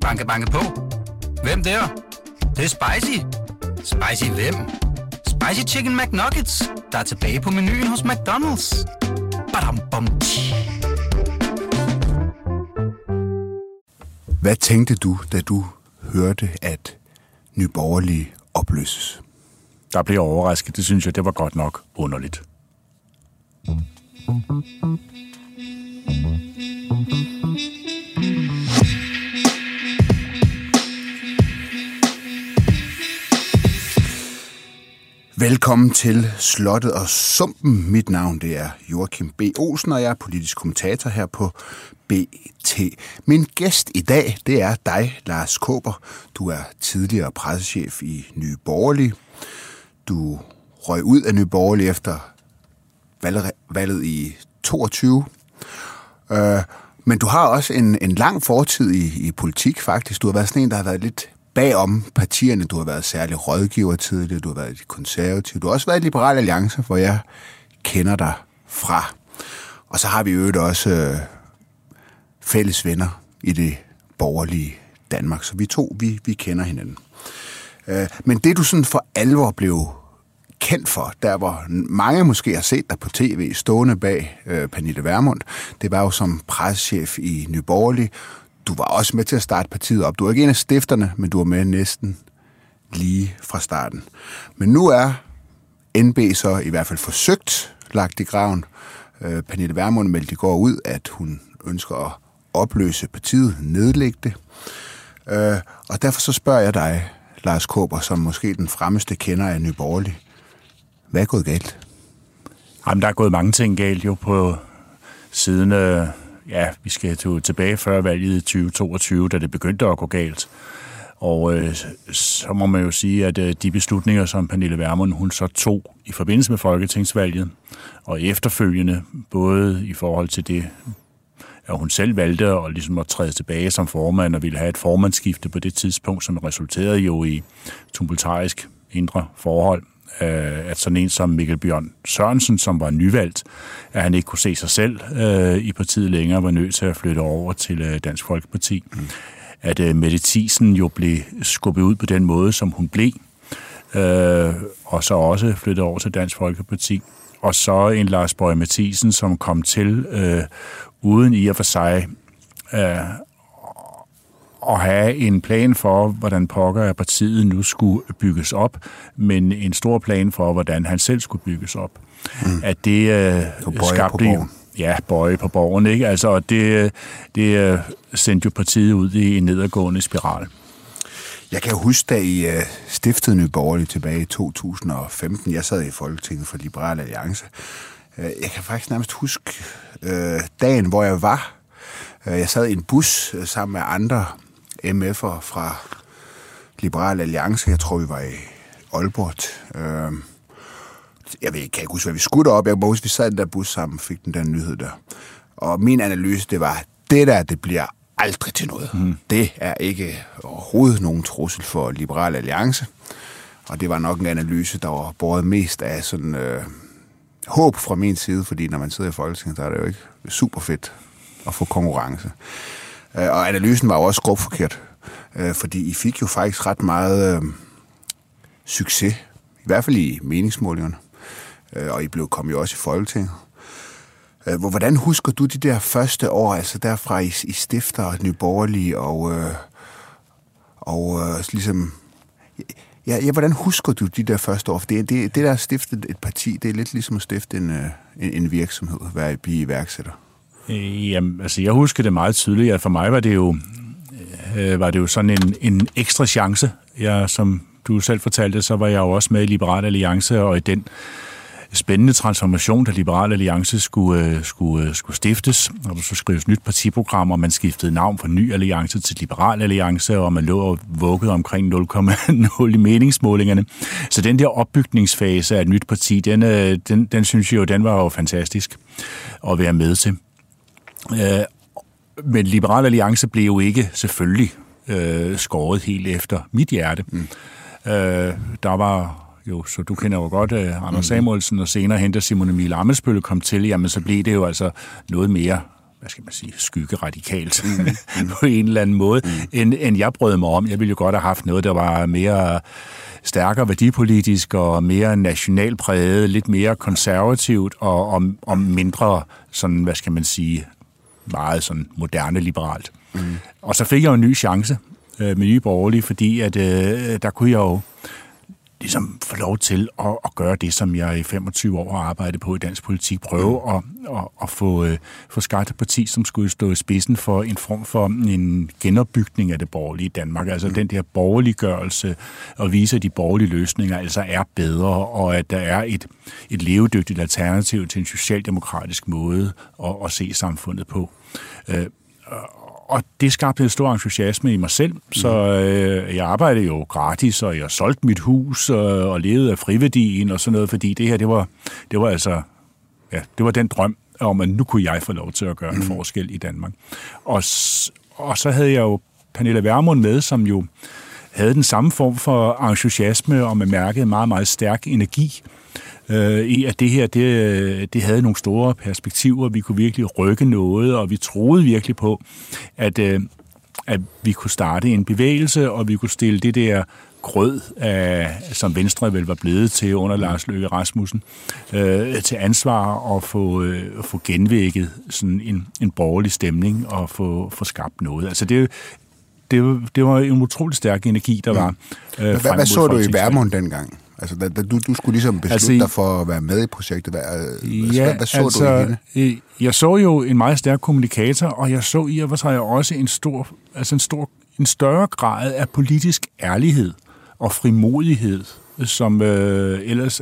Banke, banke på. Hvem der? Det, det er spicy. Spicy hvem? Spicy Chicken McNuggets, der er tilbage på menuen hos McDonald's. Badum, bom, Hvad tænkte du, da du hørte, at Nyborgerlige opløses? Der blev overrasket. Det synes jeg, det var godt nok underligt. Velkommen til Slottet og Sumpen. Mit navn det er Joachim B. Olsen, og jeg er politisk kommentator her på BT. Min gæst i dag, det er dig, Lars Kåber. Du er tidligere pressechef i Nye Borgerlige. Du røg ud af Nye Borgerlige efter valget i 22. Uh, øh, men du har også en, en lang fortid i, i politik, faktisk. Du har været sådan en, der har været lidt bagom partierne. Du har været særlig rådgiver tidligere, du har været konservativ. Du har også været i Liberal Alliance, hvor jeg kender dig fra. Og så har vi jo også øh, fælles venner i det borgerlige Danmark. Så vi to, vi, vi kender hinanden. Øh, men det du sådan for alvor blev kendt for, der hvor mange måske har set dig på tv stående bag øh, Pernille Vermund, det var jo som pressechef i Nyborgerlig, du var også med til at starte partiet op. Du er ikke en af stifterne, men du var med næsten lige fra starten. Men nu er NB så i hvert fald forsøgt lagt i graven. Øh, Pernille Vermund meldte i går ud, at hun ønsker at opløse partiet, nedlægge det. Øh, og derfor så spørger jeg dig, Lars Kåber, som måske den fremmeste kender af Nyborgerlig. Hvad er gået galt? Jamen, der er gået mange ting galt jo på siden øh, ja, vi skal tilbage før valget i 2022, da det begyndte at gå galt. Og øh, så må man jo sige, at øh, de beslutninger, som Pernille Vermund hun så tog i forbindelse med folketingsvalget, og efterfølgende, både i forhold til det, at hun selv valgte at, ligesom at træde tilbage som formand og ville have et formandsskifte på det tidspunkt, som resulterede jo i tumultarisk indre forhold, øh, at sådan en som Mikkel Bjørn Sørensen, som var nyvalgt, at han ikke kunne se sig selv øh, i partiet længere, var nødt til at flytte over til øh, Dansk Folkeparti. Mm. At øh, Mette Thiesen jo blev skubbet ud på den måde, som hun blev, øh, og så også flyttet over til Dansk Folkeparti. Og så en Lars Bøge Mathisen, som kom til øh, uden i og for sig øh, at have en plan for, hvordan pokker af partiet nu skulle bygges op, men en stor plan for, hvordan han selv skulle bygges op. Mm. At det øh, skabte jo... Ja, bøje på borgen, ikke? Altså, det, det øh, sendte jo partiet ud i en nedadgående spiral. Jeg kan huske, da I uh, stiftede Nye Borgerlige tilbage i 2015. Jeg sad i Folketinget for Liberal Alliance. Uh, jeg kan faktisk nærmest huske uh, dagen, hvor jeg var. Jeg sad i en bus sammen med andre MF'er fra Liberal Alliance. Jeg tror, vi var i Aalborg. Øh, jeg ved, kan ikke huske, hvad vi skulle op. Jeg kan huske, vi sad i den der bus sammen og fik den der nyhed der. Og min analyse, det var, det der, det bliver aldrig til noget. Mm. Det er ikke overhovedet nogen trussel for Liberal Alliance. Og det var nok en analyse, der var båret mest af sådan øh, håb fra min side, fordi når man sidder i Folketinget, så er det jo ikke super fedt at få konkurrence. Øh, og analysen var jo også groft øh, fordi I fik jo faktisk ret meget øh, succes, i hvert fald i meningsmålingerne, øh, og I blev kom jo også i Folketinget. Øh, hvordan husker du de der første år, altså derfra I, I stifter og Nyborgerlige, og, øh, og øh, ligesom... Ja, ja, hvordan husker du de der første år? For det, det, det der at stifte et parti, det er lidt ligesom at stifte en, øh, en, en virksomhed, være blive iværksætter. Øh, jamen, altså jeg husker det meget tydeligt, at for mig var det jo, øh, var det jo sådan en, en ekstra chance. Jeg, som du selv fortalte, så var jeg jo også med i Liberal Alliance, og i den spændende transformation, da Liberal Alliance skulle, øh, skulle, øh, skulle stiftes, og så skrives nyt partiprogram, og man skiftede navn fra Ny Alliance til Liberal Alliance, og man lå og vuggede omkring 0,0 i meningsmålingerne. Så den der opbygningsfase af et nyt parti, den, øh, den, den synes jeg jo, den var jo fantastisk at være med til. Øh, men Liberal Alliance blev jo ikke selvfølgelig øh, skåret helt efter mit hjerte. Mm. Øh, der var jo, så du kender jo godt uh, Anders mm. Samuelsen, og senere henter Simon Emil Amelsbølle kom til, jamen så blev det jo altså noget mere hvad skal man sige, skygge radikalt mm, mm. på en eller anden måde, mm. end, end jeg brød mig om. Jeg ville jo godt have haft noget, der var mere stærkere værdipolitisk og mere nationalpræget, lidt mere konservativt og, og, og mindre sådan, hvad skal man sige, meget sådan moderne liberalt. Mm. Og så fik jeg jo en ny chance øh, med Nye Borgerlige, fordi at øh, der kunne jeg jo ligesom få lov til at, at gøre det, som jeg i 25 år har arbejdet på i dansk politik. Prøve mm. at, at, at få, uh, få skabt et parti, som skulle stå i spidsen for en form for en genopbygning af det borgerlige Danmark. Altså mm. den der borgerliggørelse og vise, at de borgerlige løsninger altså er bedre, og at der er et, et levedygtigt alternativ til en socialdemokratisk måde at, at se samfundet på. Uh, og det skabte en stor entusiasme i mig selv, så øh, jeg arbejdede jo gratis, og jeg solgte mit hus og, og levede af friværdien og sådan noget, fordi det her, det var, det var altså, ja, det var den drøm om, at nu kunne jeg få lov til at gøre en mm. forskel i Danmark. Og, og så havde jeg jo Pernille Vermund med, som jo havde den samme form for entusiasme, og man mærkede meget, meget stærk energi øh, i, at det her det, det havde nogle store perspektiver. Vi kunne virkelig rykke noget, og vi troede virkelig på, at, øh, at vi kunne starte en bevægelse, og vi kunne stille det der grød, af, som Venstre vel var blevet til under Lars Løkke Rasmussen, øh, til ansvar og få, øh, få genvækket sådan en, en borgerlig stemning og få, få skabt noget. Altså det, det, det var en utrolig stærk energi, der var. Øh, hvad, hvad så du i Værmund dengang? Altså, da, da du, du skulle ligesom beslutte altså, dig for at være med i projektet. Hvad, ja, hvad, hvad så altså, du i hende? Øh, jeg så jo en meget stærk kommunikator, og jeg så i og for sig også en, stor, altså en, stor, en større grad af politisk ærlighed og frimodighed, som øh, ellers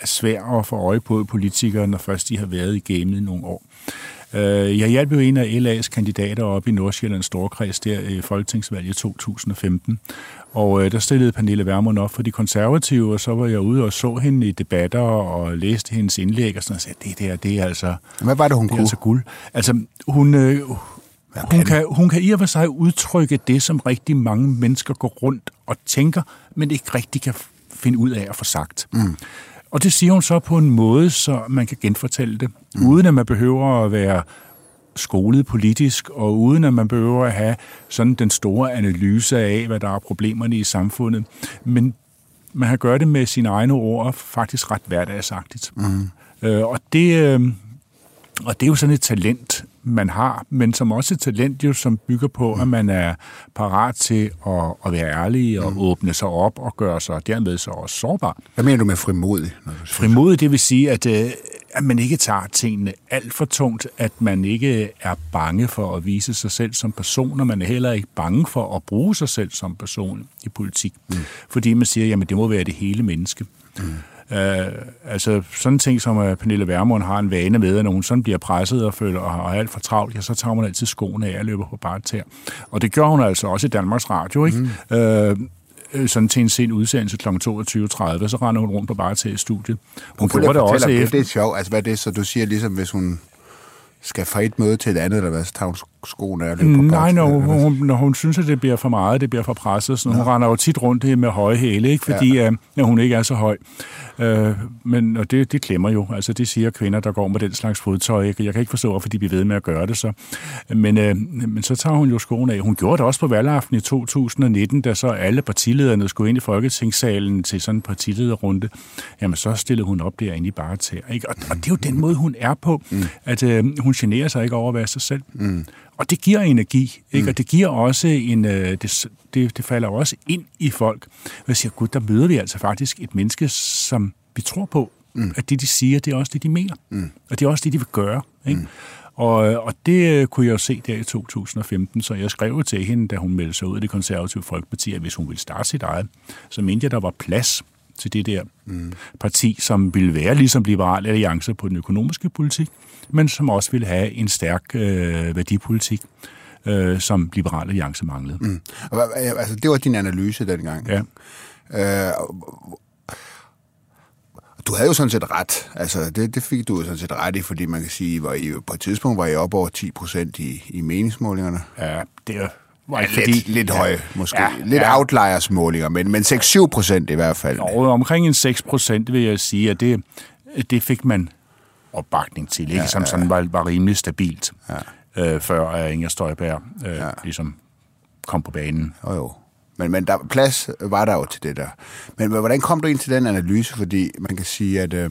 er svær at få øje på politikere, når først de har været i gamet i nogle år. Øh, jeg hjalp jo en af LA's kandidater op i Nordsjællands Storkreds der i Folketingsvalget 2015, og øh, der stillede Pernille Vermund op for de konservative, og så var jeg ude og så hende i debatter og læste hendes indlæg, og sådan og sagde, det der, det er altså... Hvad var det, hun det kunne? Altså guld. Altså, hun... Øh, hun kan, hun kan i og for sig udtrykke det, som rigtig mange mennesker går rundt og tænker, men ikke rigtig kan finde ud af at få sagt. Mm. Og det siger hun så på en måde, så man kan genfortælle det, mm. uden at man behøver at være skolet politisk, og uden at man behøver at have sådan den store analyse af, hvad der er problemerne i samfundet. Men man har gjort det med sine egne ord, faktisk ret hverdagsagtigt. Mm. Øh, og det... Øh, og det er jo sådan et talent, man har, men som også et talent, jo, som bygger på, at man er parat til at, at være ærlig og mm. åbne sig op og gøre sig dermed så også sårbar. Hvad mener du med frimodig? Frimodig, det vil sige, at, øh, at man ikke tager tingene alt for tungt, at man ikke er bange for at vise sig selv som person, og man er heller ikke bange for at bruge sig selv som person i politik. Mm. Fordi man siger, jamen det må være det hele menneske. Mm. Uh, altså sådan ting som uh, Pernille Vermund har en vane med, at når hun sådan bliver presset og føler og har alt for travlt, ja, så tager hun altid skoene af og løber på bare tær. Og det gør hun altså også i Danmarks Radio, ikke? Mm. Uh, sådan til en sen udsendelse kl. 22.30, så render hun rundt på bare til studiet. Hun, gjorde det også det, det er sjovt. Altså, hvad er det, så du siger ligesom, hvis hun skal fra et møde til et andet, eller hvad, så tager hun skoene af på Nej, når hun, når hun synes, at det bliver for meget, det bliver for presset, så ja. hun render jo tit rundt med høje hæle, ikke? fordi ja. uh, hun ikke er så høj. Uh, men og det, det klemmer jo, altså det siger kvinder, der går med den slags fodtøj. Ikke? Jeg kan ikke forstå, hvorfor de bliver ved med at gøre det så. Men, uh, men så tager hun jo skoene af. Hun gjorde det også på valgaften i 2019, da så alle partilederne skulle ind i Folketingssalen til sådan en partilederrunde. Jamen så stillede hun op derinde i bare til. Ikke? Og, og det er jo den måde, hun er på, mm. at uh, hun generer sig ikke over at være sig selv. Mm. Og det giver energi, ikke? Mm. og det giver også en, øh, det, det, det falder også ind i folk. Og jeg siger, gud, der møder vi altså faktisk et menneske, som vi tror på, mm. at det, de siger, det er også det, de mener. Mm. Og det er også det, de vil gøre. Ikke? Mm. Og, og det øh, kunne jeg jo se der i 2015, så jeg skrev til hende, da hun meldte sig ud af det konservative folkeparti, at hvis hun ville starte sit eget, så mente jeg, der var plads til det der mm. parti, som ville være ligesom Liberal Alliance på den økonomiske politik, men som også ville have en stærk øh, værdipolitik, øh, som Liberal Alliance manglede. Mm. Altså, det var din analyse dengang. Ja. Øh, du havde jo sådan set ret. Altså, det, det fik du jo sådan set ret i, fordi man kan sige, I, på et tidspunkt var I op over 10 procent i, i meningsmålingerne. Ja, det er Ja, lidt, lidt ja, høje, måske. Ja, lidt ja. outliers målinger, men, men 6-7 procent i hvert fald. Og omkring en 6 procent vil jeg sige, at det, det fik man opbakning til, ikke? Ja, som sådan var, var rimelig stabilt. øh, før Inger Støjberg øh, ja. ligesom kom på banen. Jo, jo. Men, men der, plads var der jo til det der. Men hvordan kom du ind til den analyse? Fordi man kan sige, at øh,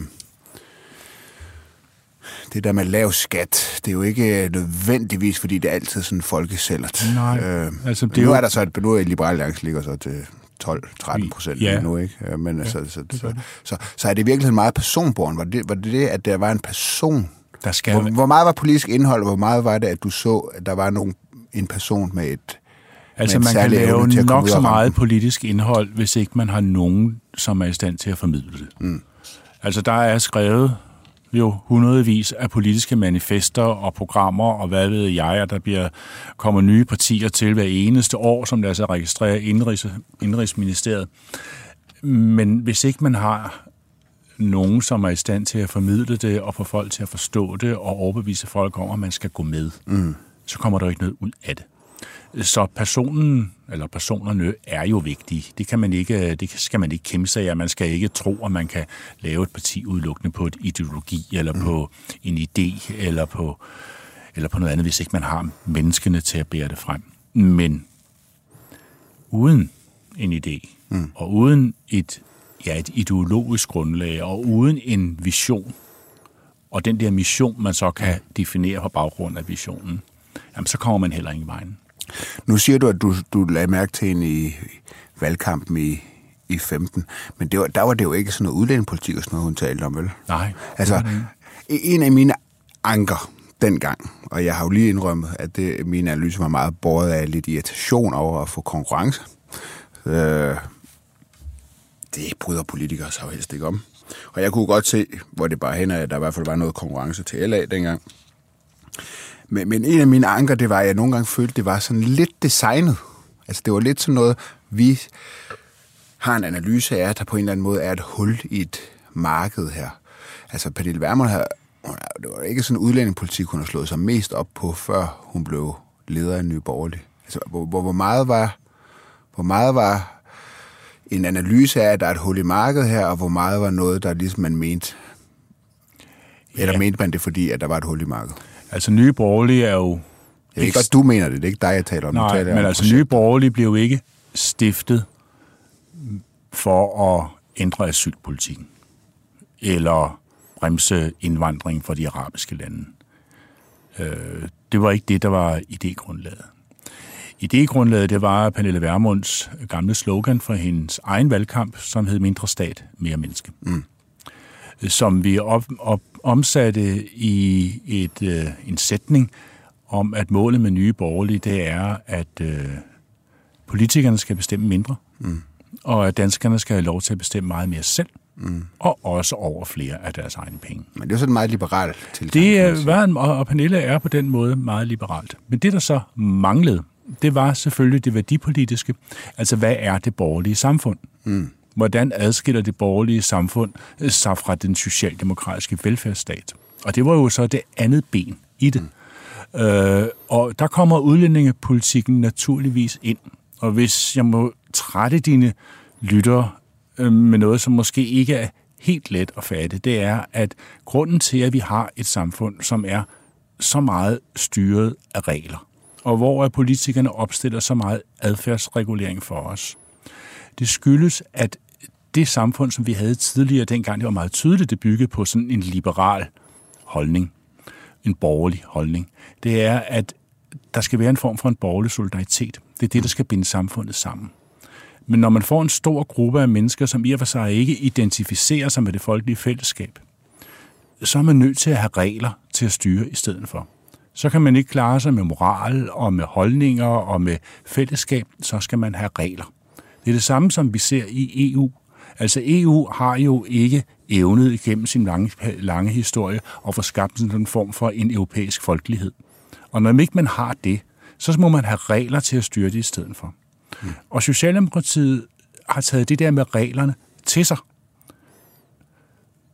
det der med lav skat, det er jo ikke nødvendigvis, fordi det er altid sådan folkesællert. Nej, øh, altså det nu er jo... der så, at nu er Liberale Alliance ligger så til 12-13 procent ja. nu, ikke? Men ja, altså, så, så, så, så er det virkelig meget personborn. Var det, var det det, at der var en person? Der skal... hvor, hvor meget var politisk indhold, og hvor meget var det, at du så, at der var nogen, en person med et Altså man kan lave nok så meget politisk indhold, hvis ikke man har nogen, som er i stand til at formidle det. Mm. Altså der er skrevet jo hundredvis af politiske manifester og programmer, og hvad ved jeg, at der bliver, kommer nye partier til hver eneste år, som der så registrerer indrigs, indrigsministeriet. Men hvis ikke man har nogen, som er i stand til at formidle det og få folk til at forstå det og overbevise folk om, at man skal gå med, mm. så kommer der ikke noget ud af det. Så personen eller personerne er jo vigtige. Det kan man ikke, det skal man ikke kæmpe sig af. Man skal ikke tro, at man kan lave et parti udelukkende på et ideologi, eller mm. på en idé, eller på, eller på noget andet, hvis ikke man har menneskene til at bære det frem. Men uden en idé, mm. og uden et, ja, et ideologisk grundlag, og uden en vision, og den der mission, man så kan definere på baggrund af visionen, jamen så kommer man heller ingen vejen. Nu siger du, at du, du lagde mærke til hende i valgkampen i, i 15, men det var, der var det jo ikke sådan noget udlændingepolitik og sådan noget, hun talte om, vel? Nej. Altså, en af mine anker dengang, og jeg har jo lige indrømmet, at det, min analyse var meget båret af lidt irritation over at få konkurrence. Øh, det bryder politikere så helst ikke om. Og jeg kunne godt se, hvor det bare hen at der i hvert fald var noget konkurrence til LA dengang. Men, men en af mine anker, det var, at jeg nogle gange følte, det var sådan lidt designet. Altså det var lidt sådan noget, vi har en analyse af, at der på en eller anden måde er et hul i et marked her. Altså Pernille Vermund har, det var ikke sådan en udlændingepolitik, hun har slået sig mest op på, før hun blev leder af Nye Borgerlige. Altså, hvor, hvor, hvor, meget var, hvor meget var en analyse af, at der er et hul i markedet her, og hvor meget var noget, der ligesom man mente? Eller ja. mente man det, fordi at der var et hul i markedet? Altså Nye Borgerlige er jo... Det er ikke godt, du mener det. Det er ikke dig, jeg taler om. Nej, taler men om altså Nye Borgerlige blev jo ikke stiftet for at ændre asylpolitikken eller bremse indvandring fra de arabiske lande. Øh, det var ikke det, der var idégrundlaget. Idégrundlaget, det var Pernille Vermunds gamle slogan fra hendes egen valgkamp, som hed Mindre stat, mere menneske. Mm. Som vi op, op, omsatte i et, øh, en sætning om, at målet med nye borgerlige, det er, at øh, politikerne skal bestemme mindre, mm. og at danskerne skal have lov til at bestemme meget mere selv, mm. og også over flere af deres egne penge. Men det er sådan meget liberalt tilgang. Det er, var, og Pernille er på den måde meget liberalt. Men det, der så manglede, det var selvfølgelig det værdipolitiske. Altså, hvad er det borgerlige samfund? Mm. Hvordan adskiller det borgerlige samfund øh, sig fra den socialdemokratiske velfærdsstat? Og det var jo så det andet ben i det. Mm. Øh, og der kommer udlændingepolitikken naturligvis ind. Og hvis jeg må trætte dine lyttere øh, med noget, som måske ikke er helt let at fatte, det er, at grunden til, at vi har et samfund, som er så meget styret af regler, og hvor politikerne opstiller så meget adfærdsregulering for os, det skyldes, at det samfund, som vi havde tidligere, dengang det var meget tydeligt, det byggede på sådan en liberal holdning, en borgerlig holdning, det er, at der skal være en form for en borgerlig solidaritet. Det er det, der skal binde samfundet sammen. Men når man får en stor gruppe af mennesker, som i og for sig ikke identificerer sig med det folkelige fællesskab, så er man nødt til at have regler til at styre i stedet for. Så kan man ikke klare sig med moral og med holdninger og med fællesskab, så skal man have regler. Det er det samme, som vi ser i EU. Altså EU har jo ikke evnet igennem sin lange, lange historie at få skabt sådan en form for en europæisk folkelighed. Og når ikke man har det, så må man have regler til at styre det i stedet for. Mm. Og Socialdemokratiet har taget det der med reglerne til sig.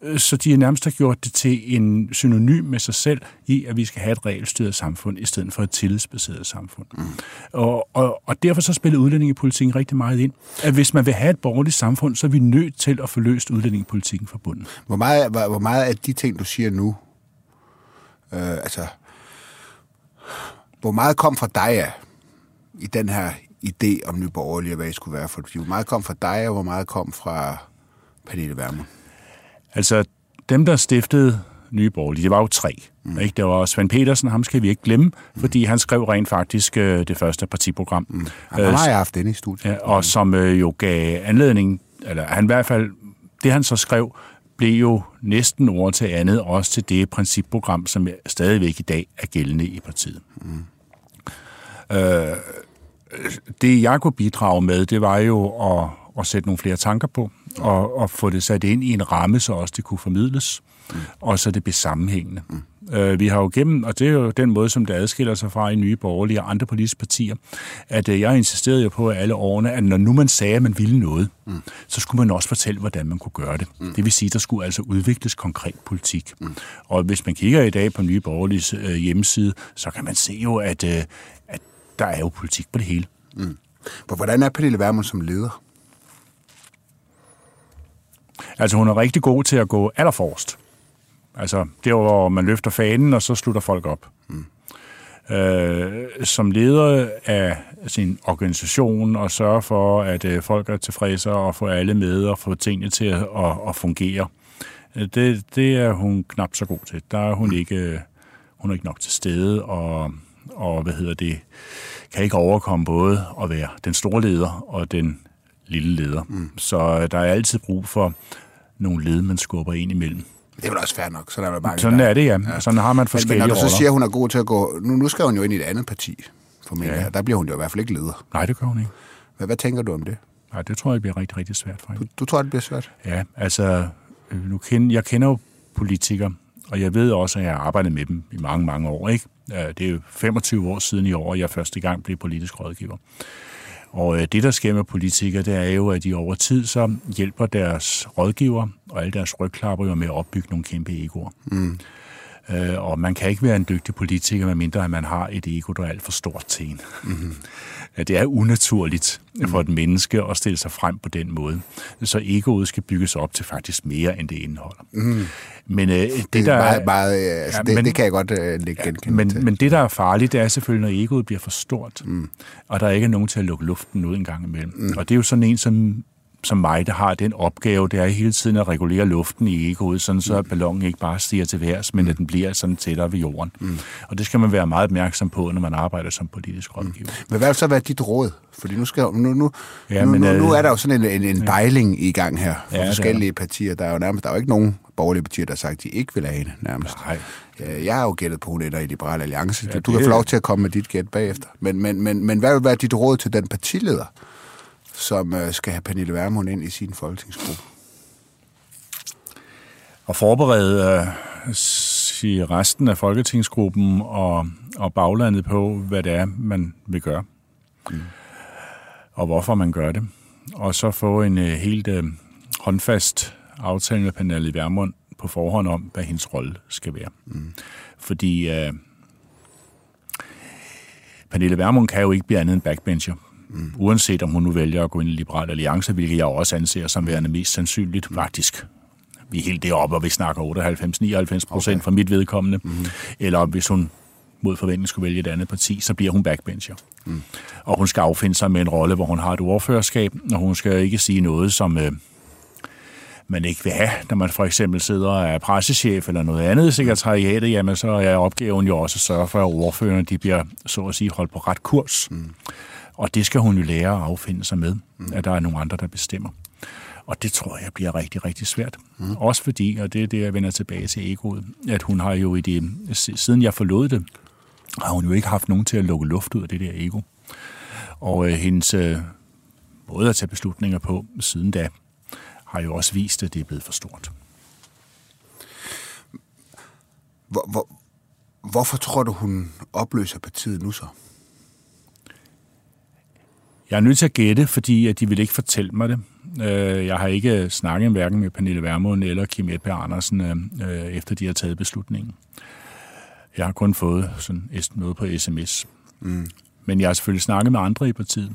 Øh, så de nærmest har gjort det til en synonym med sig selv i, at vi skal have et regelstyret samfund, i stedet for et tillidsbaseret samfund. Mm. Og, og, og derfor så spiller udlændingepolitikken rigtig meget ind. At hvis man vil have et borgerligt samfund, så er vi nødt til at få løst udlændingepolitikken fra bunden. Hvor meget, hvor, hvor meget af de ting, du siger nu, øh, altså Hvor meget kom fra dig af i den her idé om Nyborgerlige, hvad I skulle være for Hvor meget kom fra dig, og hvor meget kom fra Pernille Vermund? Altså, dem, der stiftede Nye Borgerlige, det var jo tre. Mm. Ikke? Det var Svend Petersen, ham skal vi ikke glemme, mm. fordi han skrev rent faktisk øh, det første partiprogram. Mm. Han har jeg haft den i studiet. Ja, og som øh, jo gav anledning, eller han i hvert fald, det han så skrev, blev jo næsten ord til andet, også til det principprogram, som stadigvæk i dag er gældende i partiet. Mm. Øh, det jeg kunne bidrage med, det var jo at, at sætte nogle flere tanker på, og, og få det sat ind i en ramme, så også det kunne formidles, mm. og så det blev sammenhængende. Mm. Øh, vi har jo gennem, og det er jo den måde, som det adskiller sig fra i Nye Borgerlige og andre politiske partier, at øh, jeg insisterede jo på alle årene, at når nu man sagde, at man ville noget, mm. så skulle man også fortælle, hvordan man kunne gøre det. Mm. Det vil sige, at der skulle altså udvikles konkret politik. Mm. Og hvis man kigger i dag på Nye Borgerliges øh, hjemmeside, så kan man se jo, at, at der er jo politik på det hele. Mm. Hvordan er Pernille Vermund som leder? Altså, hun er rigtig god til at gå allerforrest. Altså, det er hvor man løfter fanen, og så slutter folk op. Mm. Øh, som leder af sin organisation og sørge for, at øh, folk er tilfredse og få alle med og få tingene til at, at, at fungere. Øh, det, det er hun knap så god til. Der er hun ikke, hun er ikke nok til stede, og, og hvad hedder det, kan ikke overkomme både at være den store leder og den lille leder. Mm. Så der er altid brug for nogle led, man skubber ind imellem. Det er vel også fair nok, så der er mange Sådan er det, ja. ja. Sådan har man forskellige Men, men når du så siger, at hun er god til at gå... Nu, nu skal hun jo ind i et andet parti, formentlig. Ja. Der bliver hun jo i hvert fald ikke leder. Nej, det gør hun ikke. Hvad, hvad tænker du om det? Nej, det tror jeg bliver rigtig, rigtig svært for hende. Du, du tror, det bliver svært? Ja, altså... Øh, nu kender, jeg kender jo politikere, og jeg ved også, at jeg har arbejdet med dem i mange, mange år. Ikke? Det er jo 25 år siden i år, jeg første gang blev politisk rådgiver. Og øh, det, der sker med politikere, det er jo, at de over tid så hjælper deres rådgiver og alle deres rygklapper jo med at opbygge nogle kæmpe egoer. Mm. Øh, og man kan ikke være en dygtig politiker, medmindre at man har et ego, der er alt for stort til en. Mm-hmm. Det er unaturligt for et menneske at stille sig frem på den måde. Så egoet skal bygges op til faktisk mere, end det indeholder. Mm. Men, øh, det, det, der, meget, meget, øh, altså, ja, det, men, det kan jeg godt øh, lægge ja, men, til. Men det, der er farligt, det er selvfølgelig, når egoet bliver for stort, mm. og der ikke er nogen til at lukke luften ud en gang imellem. Mm. Og det er jo sådan en, som som mig, der har den opgave, det er hele tiden at regulere luften i egoet, sådan så mm. ballonen ikke bare stiger til værs, men at den bliver sådan tættere ved jorden. Mm. Og det skal man være meget opmærksom på, når man arbejder som politisk rådgiver. Mm. Men hvad vil så være dit råd? Fordi nu, skal, nu, nu, ja, nu, men, nu, nu er der jo sådan en, en, en dejling i gang her for ja, forskellige partier. Der er jo nærmest der er jo ikke nogen borgerlige partier, der har sagt, at de ikke vil have hende nærmest. Nej. Jeg har jo gættet på, hun i Liberale Alliance. Ja, du kan få lov til at komme med dit gæt bagefter. Men, men, men, men hvad vil være dit råd til den partileder? Som øh, skal have Pernille Vermund ind i sin folketingsgruppe? Og forberede øh, sige, resten af folketingsgruppen og, og baglandet på, hvad det er, man vil gøre. Mm. Og hvorfor man gør det. Og så få en øh, helt øh, håndfast aftale med Pernille Vermund på forhånd om, hvad hendes rolle skal være. Mm. Fordi øh, Pernille Vermund kan jo ikke blive andet end backbencher. Mm. Uanset om hun nu vælger at gå ind i Liberal Alliance, hvilket jeg også anser som værende mest sandsynligt, faktisk. Vi er helt deroppe, og vi snakker 98-99 procent okay. for mit vedkommende. Mm. Eller hvis hun mod forventning skulle vælge et andet parti, så bliver hun backbencher. Mm. Og hun skal affinde sig med en rolle, hvor hun har et ordførerskab, og hun skal ikke sige noget, som øh, man ikke vil have, når man for eksempel sidder og er pressechef eller noget andet sekretariatet, jamen så er opgaven jo også at sørge for, at ordførerne de bliver, så at sige, holdt på ret kurs. Mm. Og det skal hun jo lære at affinde sig med, mm. at der er nogle andre, der bestemmer. Og det tror jeg bliver rigtig, rigtig svært. Mm. Også fordi, og det er det, jeg vender tilbage til egoet, at hun har jo i det, siden jeg forlod det, har hun jo ikke haft nogen til at lukke luft ud af det der ego. Og øh, hendes øh, måde at tage beslutninger på siden da, har jo også vist, at det er blevet for stort. Hvor, hvor, hvorfor tror du, hun opløser partiet nu så? Jeg er nødt til at gætte, fordi at de vil ikke fortælle mig det. Øh, jeg har ikke snakket hverken med Pernille Vermund eller Kim Edberg Andersen, øh, efter de har taget beslutningen. Jeg har kun fået sådan noget på sms. Mm. Men jeg har selvfølgelig snakket med andre i partiet.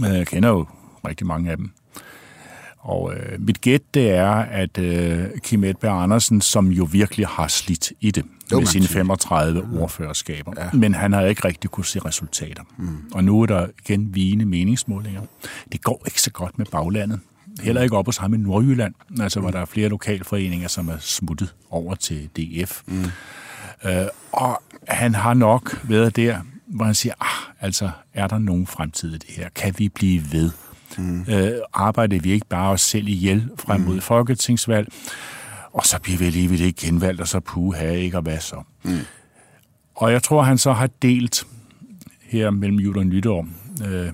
Jeg kender jo rigtig mange af dem. Og øh, mit gæt, det er, at øh, Kim Edberg Andersen, som jo virkelig har slidt i det Jo, med sine siger. 35 ordførerskaber, ja. men han har ikke rigtig kunne se resultater. Mm. Og nu er der igen vigende meningsmålinger. Det går ikke så godt med baglandet. Heller ikke op hos ham i Nordjylland, altså hvor der er flere lokalforeninger, som er smuttet over til DF. Mm. Øh, og han har nok været der, hvor han siger, ah, altså, er der nogen fremtid i det her? Kan vi blive ved? Mm. Øh, arbejder vi ikke bare os selv ihjel frem mod mm. folketingsvalg? Og så bliver vi alligevel ikke genvalgt, og så puha, ikke, og hvad så? Mm. Og jeg tror, han så har delt her mellem jul og nytår, øh,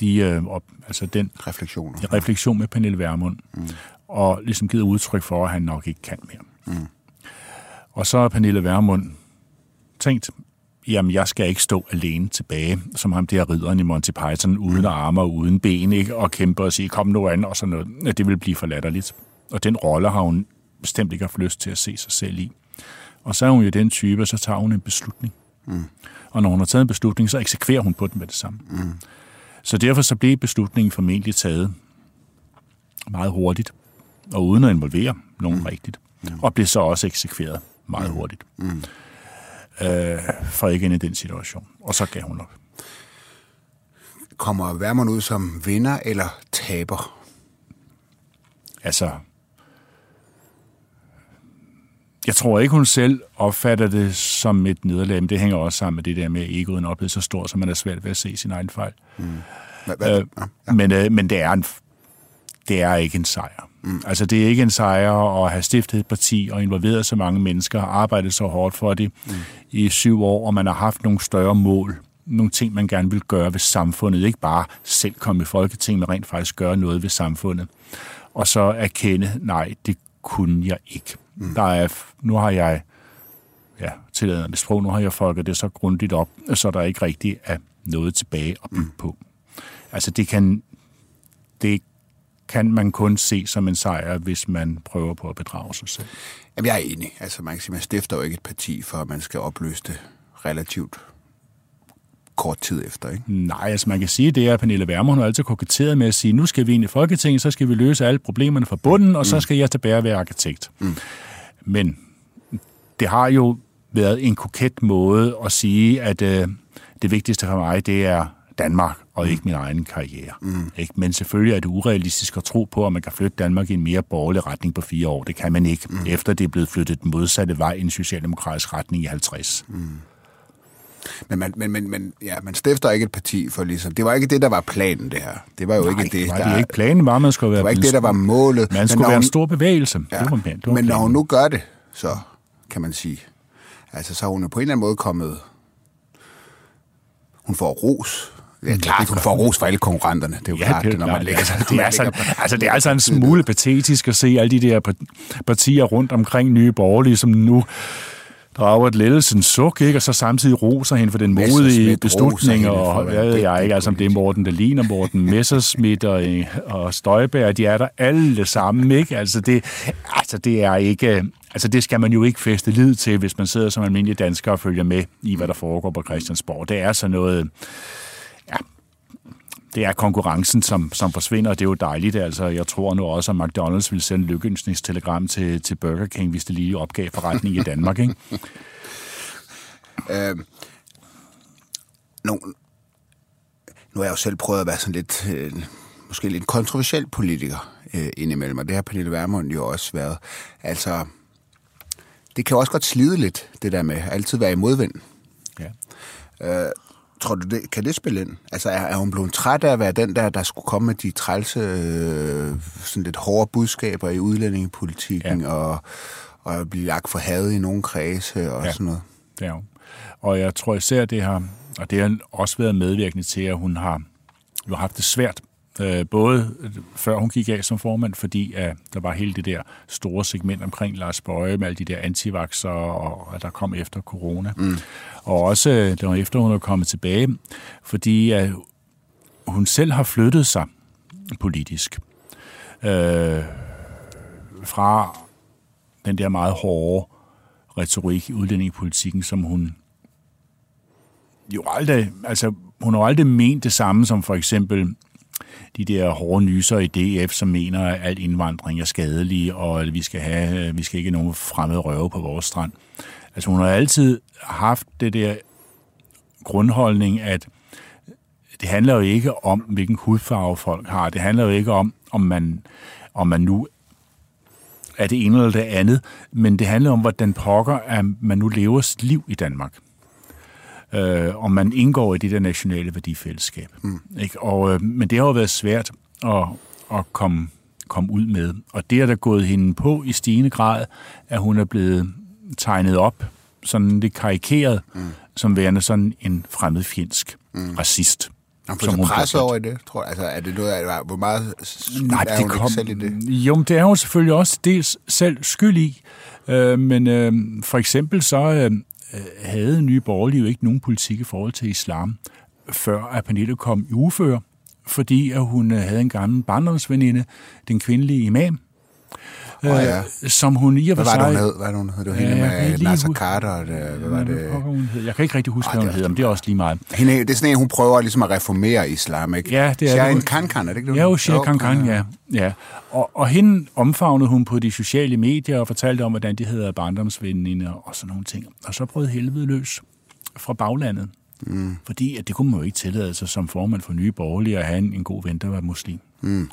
de, øh, op, altså den Refleksioner. refleksion med Pernille Vermund, mm. og ligesom givet udtryk for, at han nok ikke kan mere. Mm. Og så har Pernille Vermund tænkt, jamen jeg skal ikke stå alene tilbage, som ham der ridderen i Monty Python, uden arme og uden ben, ikke? og kæmpe og sige, kom nu an, og sådan noget. Det vil blive for latterligt. Og den rolle har hun bestemt ikke haft lyst til at se sig selv i. Og så er hun jo den type, så tager hun en beslutning. Mm. Og når hun har taget en beslutning, så eksekverer hun på den med det samme. Mm. Så derfor så blev beslutningen formentlig taget meget hurtigt, og uden at involvere nogen mm. rigtigt. Mm. Og blev så også eksekveret meget mm. hurtigt. Mm. Øh, for ikke ind i den situation. Og så gav hun op. Kommer Værmund ud som vinder eller taber? Altså, jeg tror ikke, hun selv opfatter det som et nederlag, men det hænger også sammen med det der med, at egoen er så stor, så man er svært ved at se sin egen fejl. Mm. Hvad, hvad? Øh, ja. men, øh, men det er, en, det er ikke en sejr. Mm. Altså, det er ikke en sejr at have stiftet et parti og involveret så mange mennesker, og arbejdet så hårdt for det mm. i syv år, og man har haft nogle større mål, nogle ting, man gerne vil gøre ved samfundet. Ikke bare selv komme i Folketinget, men rent faktisk gøre noget ved samfundet. Og så erkende, nej, det kunne jeg ikke. Mm. Der er, nu har jeg ja, tilladet med sprog, nu har jeg folket det så grundigt op, så der ikke rigtig er noget tilbage at bygge mm. på. Altså det kan, det kan man kun se som en sejr, hvis man prøver på at bedrage sig selv. Jamen, jeg er enig. Altså, man kan sige, man stifter jo ikke et parti, for at man skal opløse det relativt kort tid efter, ikke? Nej, altså man kan sige, det er, at Pernille Vermund har altid koketteret med at sige, nu skal vi ind i Folketinget, så skal vi løse alle problemerne fra bunden, og mm. så skal jeg tilbage være arkitekt. Mm. Men det har jo været en koket måde at sige, at øh, det vigtigste for mig, det er Danmark, og ikke min egen karriere. Mm. Ikke? Men selvfølgelig er det urealistisk at tro på, at man kan flytte Danmark i en mere borgerlig retning på fire år. Det kan man ikke, mm. efter det er blevet flyttet den modsatte vej i en socialdemokratisk retning i 50. Mm. Men, man, men, men, men ja, man stifter ikke et parti for ligesom... Det var ikke det, der var planen, det her. Det var jo Nej, ikke det, det der... det ikke. Planen var, man skulle være... Det var ikke det, der var målet. Man skulle men være hun, en stor bevægelse. Ja, det var, det var men når planen. hun nu gør det, så kan man sige... Altså, så er hun jo på en eller anden måde kommet... Hun får ros. Ja, klart, hun får ros for alle konkurrenterne. Det er jo Ja, klart, det når man klart. lægger sig... Altså, når det, er lægger- altså, det er altså en smule patetisk at se alle de der par- partier rundt omkring nye borgerlige, som nu drager et lettelsens suk, ikke? og så samtidig roser hende for den modige beslutning, og hvad ved jeg ikke, altså om det er Morten Dahlin og Morten Messerschmidt og, og Støjberg, de er der alle sammen, ikke? Altså det, altså det er ikke, altså det skal man jo ikke feste lid til, hvis man sidder som almindelig dansker og følger med i, hvad der foregår på Christiansborg. Det er sådan noget, det er konkurrencen, som, som forsvinder, og det er jo dejligt. Altså, jeg tror nu også, at McDonald's vil sende lykkeønskningstelegram til, til Burger King, hvis det lige opgav forretning i Danmark, ikke? Øh, nu, nu har jeg jo selv prøvet at være sådan lidt, øh, måske lidt kontroversiel politiker øh, indimellem, og det har Pernille Vermund jo også været. Altså, det kan jo også godt slide lidt, det der med at altid være i modvind. Ja. Øh, tror du, det, kan det spille ind? Altså, er, er hun blevet træt af at være den der, der skulle komme med de trælse, øh, sådan lidt hårde budskaber i udlændingepolitikken, ja. og, og blive lagt for had i nogle kredse og Ja. sådan noget? Det er. Og jeg tror især, det har, og det har også været medvirkende til, at hun har jo haft det svært, øh, både før hun gik af som formand, fordi at der var hele det der store segment omkring Lars Bøje med alle de der antivaxer, og at der kom efter corona. Mm. Og også øh, der var efter, hun er kommet tilbage, fordi at hun selv har flyttet sig politisk. Øh, fra den der meget hårde retorik i udlændingepolitikken, som hun jo aldrig, altså hun har aldrig ment det samme som for eksempel de der hårde nyser i DF, som mener, at al indvandring er skadelig, og at vi skal, have, øh, vi skal ikke nogen fremmede røve på vores strand. Altså hun har altid haft det der grundholdning, at det handler jo ikke om, hvilken hudfarve folk har. Det handler jo ikke om, om man, om man nu er det ene eller det andet, men det handler om, hvordan pokker at man nu lever sit liv i Danmark. Øh, om man indgår i det der nationale værdifællesskab. Mm. Ikke? Og, øh, men det har jo været svært at, at komme, komme ud med. Og det er der gået hende på i stigende grad, at hun er blevet tegnet op, sådan lidt karikeret, mm. som værende sådan en fremmedfjendsk mm. racist. Får så presset over i det, tror jeg. Altså, er det noget, hvor meget Nej, er det hun kom, selv i det? Jo, det er hun selvfølgelig også dels selv skyld i. Øh, men øh, for eksempel så øh, Øh, havde Nye Borgerlige jo ikke nogen politik i forhold til islam, før at Pernille kom i uføre, fordi at hun øh, havde en gammel barndomsveninde, den kvindelige imam, Åh, ja. øh, som hun i og for Hvad var det, sig... hun hed? Hvad var det, hun hed? Det var Ja, hende kan med Nasser Carter. og Det, hvad var det? hun hed? Jeg kan ikke rigtig huske, hvad det hun hedder, men det er også lige meget. Hende, det er sådan en, hun prøver ligesom at reformere islam, ikke? Ja, det er Shahin det. Khan, er det ikke det? Ja, jo, Shia Khan Khan, ja. ja. Og, og hende omfavnede hun på de sociale medier og fortalte om, hvordan de hedder barndomsveninde og sådan nogle ting. Og så brød helvede løs fra baglandet. Mm. Fordi at det kunne man jo ikke tillade sig som formand for Nye Borgerlige at have en, en god ven, der var muslim. Mm.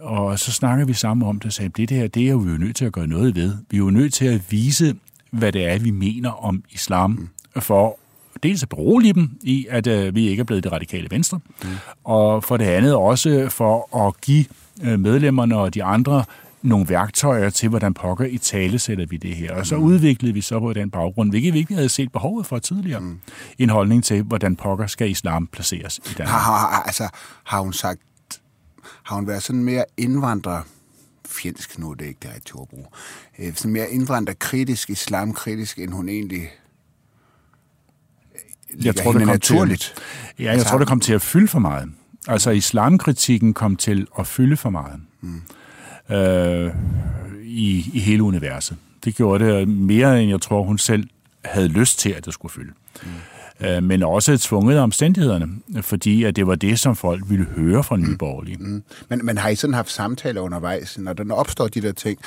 Og så snakker vi sammen om det og sagde, det her, det er jo vi er jo nødt til at gøre noget ved. Vi er jo nødt til at vise, hvad det er, vi mener om islam, mm. for dels at berolige dem i, at øh, vi ikke er blevet det radikale venstre, mm. og for det andet også for at give øh, medlemmerne og de andre nogle værktøjer til, hvordan pokker i tale sætter vi det her. Og så udviklede vi så på den baggrund, hvilket vi ikke havde set behovet for tidligere, mm. en holdning til, hvordan pokker skal islam placeres i Danmark. Har, har, altså, har hun sagt, har hun været sådan mere indvandrer fjendsk nu, er det ikke det rigtige ord at bruge. Øh, sådan mere indvandrerkritisk, islamkritisk, end hun egentlig jeg tror, det kom naturligt. Til, ja, jeg tror, det kom til at fylde for meget. Altså, islamkritikken kom til at fylde for meget mm. øh, i, i hele universet. Det gjorde det mere, end jeg tror, hun selv havde lyst til, at det skulle fylde. Mm. Øh, men også tvunget af omstændighederne, fordi at det var det, som folk ville høre fra Nye Borgerlige. Mm. Men, men har I sådan haft samtaler undervejs, når der opstår de der ting,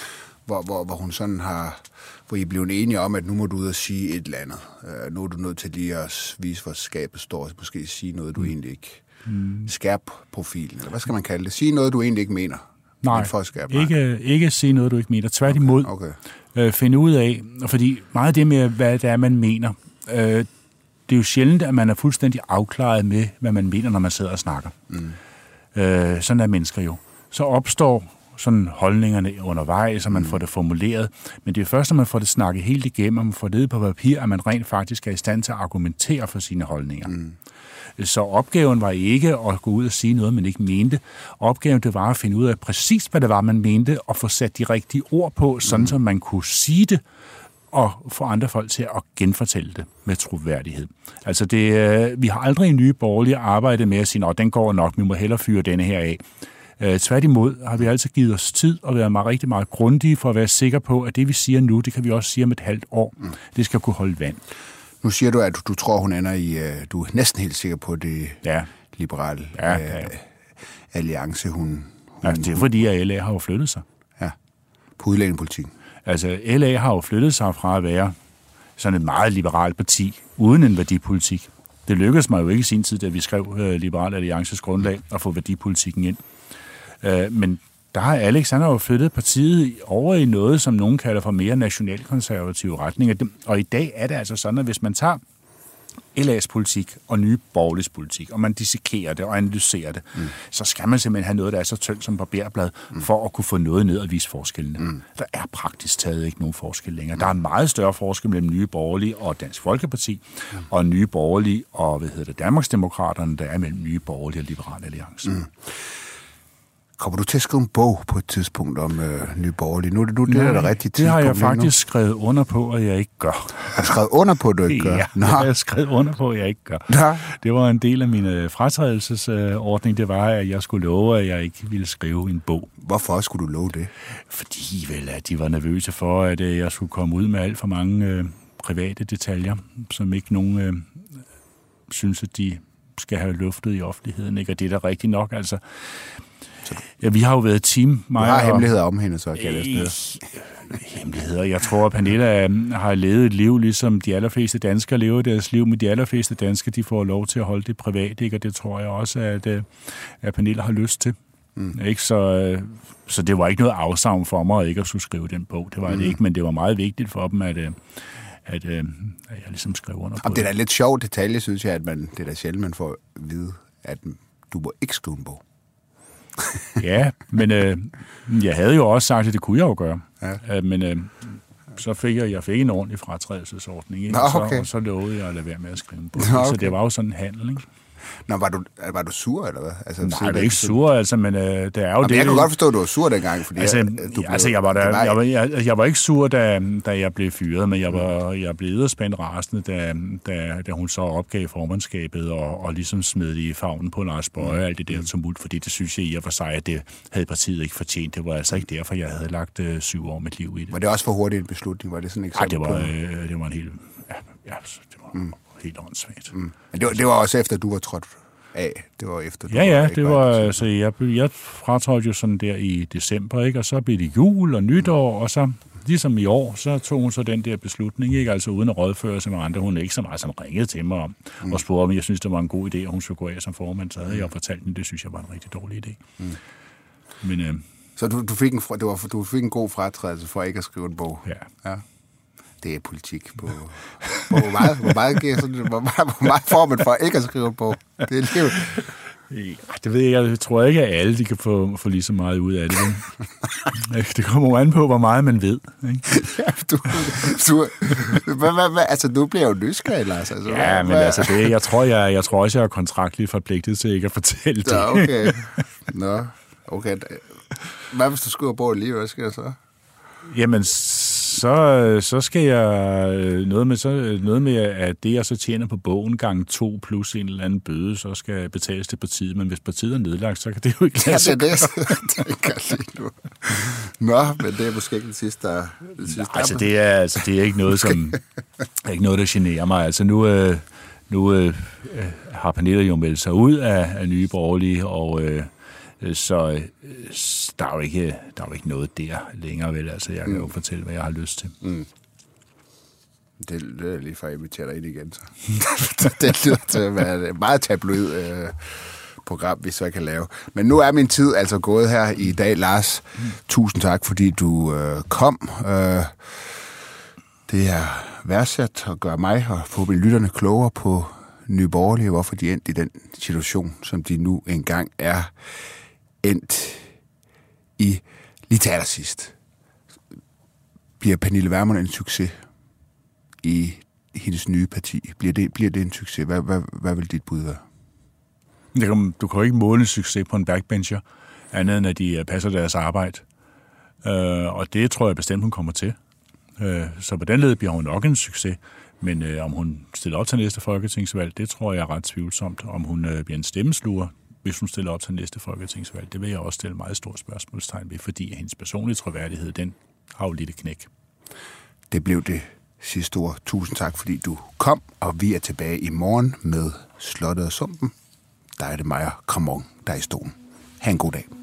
hvor, hvor, hvor hun sådan har, hvor I er blevet enige om, at nu må du ud og sige et eller andet. Uh, nu er du nødt til lige at vise, hvor skabet står, og måske sige noget, du mm. egentlig ikke mm. skærp profilen, eller hvad skal man kalde det? Sige noget, du egentlig ikke mener. Nej, for at skærpe, ikke, ikke sige noget, du ikke mener. Tværtimod, Okay. øh, finde ud af, fordi meget af det med, hvad det er, man mener, øh, det er jo sjældent, at man er fuldstændig afklaret med, hvad man mener, når man sidder og snakker. Mm. Øh, sådan er mennesker jo. Så opstår sådan holdningerne undervejs, så man mm. får det formuleret. Men det er først, når man får det snakket helt igennem, og man får det på papir, at man rent faktisk er i stand til at argumentere for sine holdninger. Mm. Så opgaven var ikke at gå ud og sige noget, man ikke mente. Opgaven det var at finde ud af præcis, hvad det var, man mente, og få sat de rigtige ord på, sådan mm. så man kunne sige det, og få andre folk til at genfortælle det med troværdighed. Altså, det, øh, vi har aldrig i nye borgerlige arbejdet med at sige, at den går nok, vi må hellere fyre denne her af. Øh, tværtimod har vi altid givet os tid og været meget, rigtig meget grundige for at være sikre på, at det, vi siger nu, det kan vi også sige om et halvt år. Mm. Det skal kunne holde vand. Nu siger du, at du, du tror, hun ender i, uh, du er næsten helt sikker på det Ja. liberale Ja, ja, ja. alliance, hun, hun Altså, det er fordi, at LA har jo flyttet sig. ja, på udlændingepolitikken. Altså, LA har jo flyttet sig fra at være sådan et meget liberalt parti, uden en værdipolitik. Det lykkedes mig jo ikke i sin tid, da vi skrev øh, Liberal Alliances grundlag, at få værdipolitikken ind. Øh, men der har Alex han har jo flyttet partiet over i noget, som nogen kalder for mere nationalkonservative retninger. Og i dag er det altså sådan, at hvis man tager LA's politik og nye borgerliges politik, og man dissekerer det og analyserer det, mm. så skal man simpelthen have noget, der er så tyndt som barberblad, mm. for at kunne få noget ned og vise forskellene. Mm. Der er praktisk taget ikke nogen forskel længere. Mm. Der er en meget større forskel mellem nye borgerlige og Dansk Folkeparti, mm. og nye borgerlige og hvad hedder det, Danmarksdemokraterne, der er mellem nye borgerlige og Liberale Alliance. Mm. Kommer du til at skrive en bog på et tidspunkt om øh, Nye Borgerlige? Nu er det, nu, det er det rigtige det har jeg tidspunkt lige nu. faktisk skrevet under på, at jeg ikke gør. Har skrevet under på, at du ikke gør? Ja, det har jeg skrevet under på, at jeg ikke gør. Nå. Det var en del af min øh, fratrædelsesordning, det var, at jeg skulle love, at jeg ikke ville skrive en bog. Hvorfor skulle du love det? Fordi vel, at de var nervøse for, at øh, jeg skulle komme ud med alt for mange øh, private detaljer, som ikke nogen øh, synes, at de skal have luftet i offentligheden, ikke? og det er da rigtigt nok. Altså, ja, vi har jo været et team. Mig du har og, hemmeligheder om hende, så kan jeg læse Hemmeligheder. Jeg tror, at Pernilla øhm, har levet et liv, ligesom de allerfleste danskere lever deres liv, men de allerfleste danskere, de får lov til at holde det privat, ikke? og det tror jeg også, at, øh, at Pernilla har lyst til. Mm. Ikke? Så, øh, så det var ikke noget afsavn for mig at ikke at skulle skrive den bog. Det var mm. det ikke, men det var meget vigtigt for dem, at, øh, at, at jeg ligesom skrev under på det. Det er da lidt sjovt detalje, synes jeg, at man, det er da sjældent, man får at vide, at du må ikke skrive en bog. ja, men øh, jeg havde jo også sagt, at det kunne jeg jo gøre. Ja. Øh, men øh, så fik jeg, jeg fik en ordentlig fratrædelsesordning, ikke? Nå, okay. og, så, og så lovede jeg at lade være med at skrive en bog. Nå, okay. Så det var jo sådan en handel, ikke? Nå, var du, var du sur, eller hvad? Altså, Nej, det er ikke sur, altså, men øh, det er jo Nå, det. Jeg kan godt forstå, at du var sur dengang, fordi altså, jeg, du blev, altså, jeg, var der, jeg, var, jeg, jeg, var ikke sur, da, da jeg blev fyret, men jeg var, jeg blev spændt rasende, da, da, da hun så opgav formandskabet og, og ligesom smed det i favnen på Lars Bøje, mm. alt det der mm. tumult, fordi det synes jeg i og for sig, at det havde partiet ikke fortjent. Det var altså ikke derfor, jeg havde lagt øh, syv år mit liv i det. Var det også for hurtigt en beslutning? Var det sådan et eksempel Nej, det var, øh, det var en helt... Ja, ja det var mm. Helt åndssvagt. Mm. Men det var, det var også efter, du var trådt af. Det var efter, du Ja, ja, det var, altså, jeg, jeg fratrådte jo sådan der i december, ikke? og så blev det jul og nytår, og så ligesom i år, så tog hun så den der beslutning, ikke? altså uden at rådføre sig med andre. Hun ikke så meget som ringede til mig om, mm. og spurgte, om jeg synes, det var en god idé, at hun skulle gå af som formand. Så havde jeg fortalt hende, det synes jeg var en rigtig dårlig idé. Mm. Men, øh, så du, du, fik en, det var, du fik en god fratrædelse for ikke at skrive en bog? Ja. ja det er politik på... på hvor, meget, hvor, meget, hvor, meget, hvor meget får man for ikke at skrive på? Det er livet. Det ved jeg. Jeg tror ikke, at alle de kan få, få lige så meget ud af det. det kommer an på, hvor meget man ved. Ikke? Ja, du, du, hvad, hvad, hvad, altså, nu bliver jeg jo nysgerrig, Lars. Altså, ja, hvad, men hvad? altså, det, jeg, tror, jeg, jeg tror også, jeg er kontraktligt forpligtet til ikke at fortælle det. Ja, okay. Nå, okay. Hvad hvis du skriver på lige, hvad jeg så? Jamen, så, så skal jeg øh, noget med, så, noget med, at det, jeg så tjener på bogen gang to plus en eller anden bøde, så skal betales til partiet. Men hvis partiet er nedlagt, så kan det jo ikke lade sig ja, det, det, det kan lige nu. Nå, men det er måske ikke det sidste, der... Det sidste, Nej, altså, det er, altså, det er ikke noget, som, ikke noget, der generer mig. Altså, nu, øh, nu øh, har Pernille jo meldt sig ud af, af Nye Borgerlige, og... Øh, Øh, så øh, der er, jo ikke, der er jo ikke noget der længere, vel? Altså, jeg kan mm. jo fortælle, hvad jeg har lyst til. Mm. Det lyder lige for at invitere dig ind igen, så. det lyder til at være et meget tabloid øh, program, vi så kan lave. Men nu er min tid altså gået her i dag, Lars. Mm. Tusind tak, fordi du øh, kom. Øh, det er værdsat at gøre mig og forhåbentlig lytterne klogere på Nye Borgerlige, hvorfor de endte i den situation, som de nu engang er endt i lige til allersidst. Bliver Pernille Vermund en succes i hendes nye parti? Bliver det, bliver det en succes? Hvad, hvad, hvad vil dit bud være? Det kan, du kan jo ikke måle en succes på en backbencher, andet end at de øh, passer deres arbejde. Øh, og det tror jeg bestemt, hun kommer til. Øh, så på den led bliver hun nok en succes. Men øh, om hun stiller op til næste folketingsvalg, det tror jeg er ret tvivlsomt. Om hun øh, bliver en stemmesluger, hvis hun stiller op til næste folketingsvalg. Det vil jeg også stille meget stort spørgsmålstegn ved, fordi hendes personlige troværdighed, den har jo lidt et knæk. Det blev det sidste ord. Tusind tak, fordi du kom, og vi er tilbage i morgen med Slottet og Sumpen. Der er det mig og Kramon, der er i stolen. Ha' en god dag.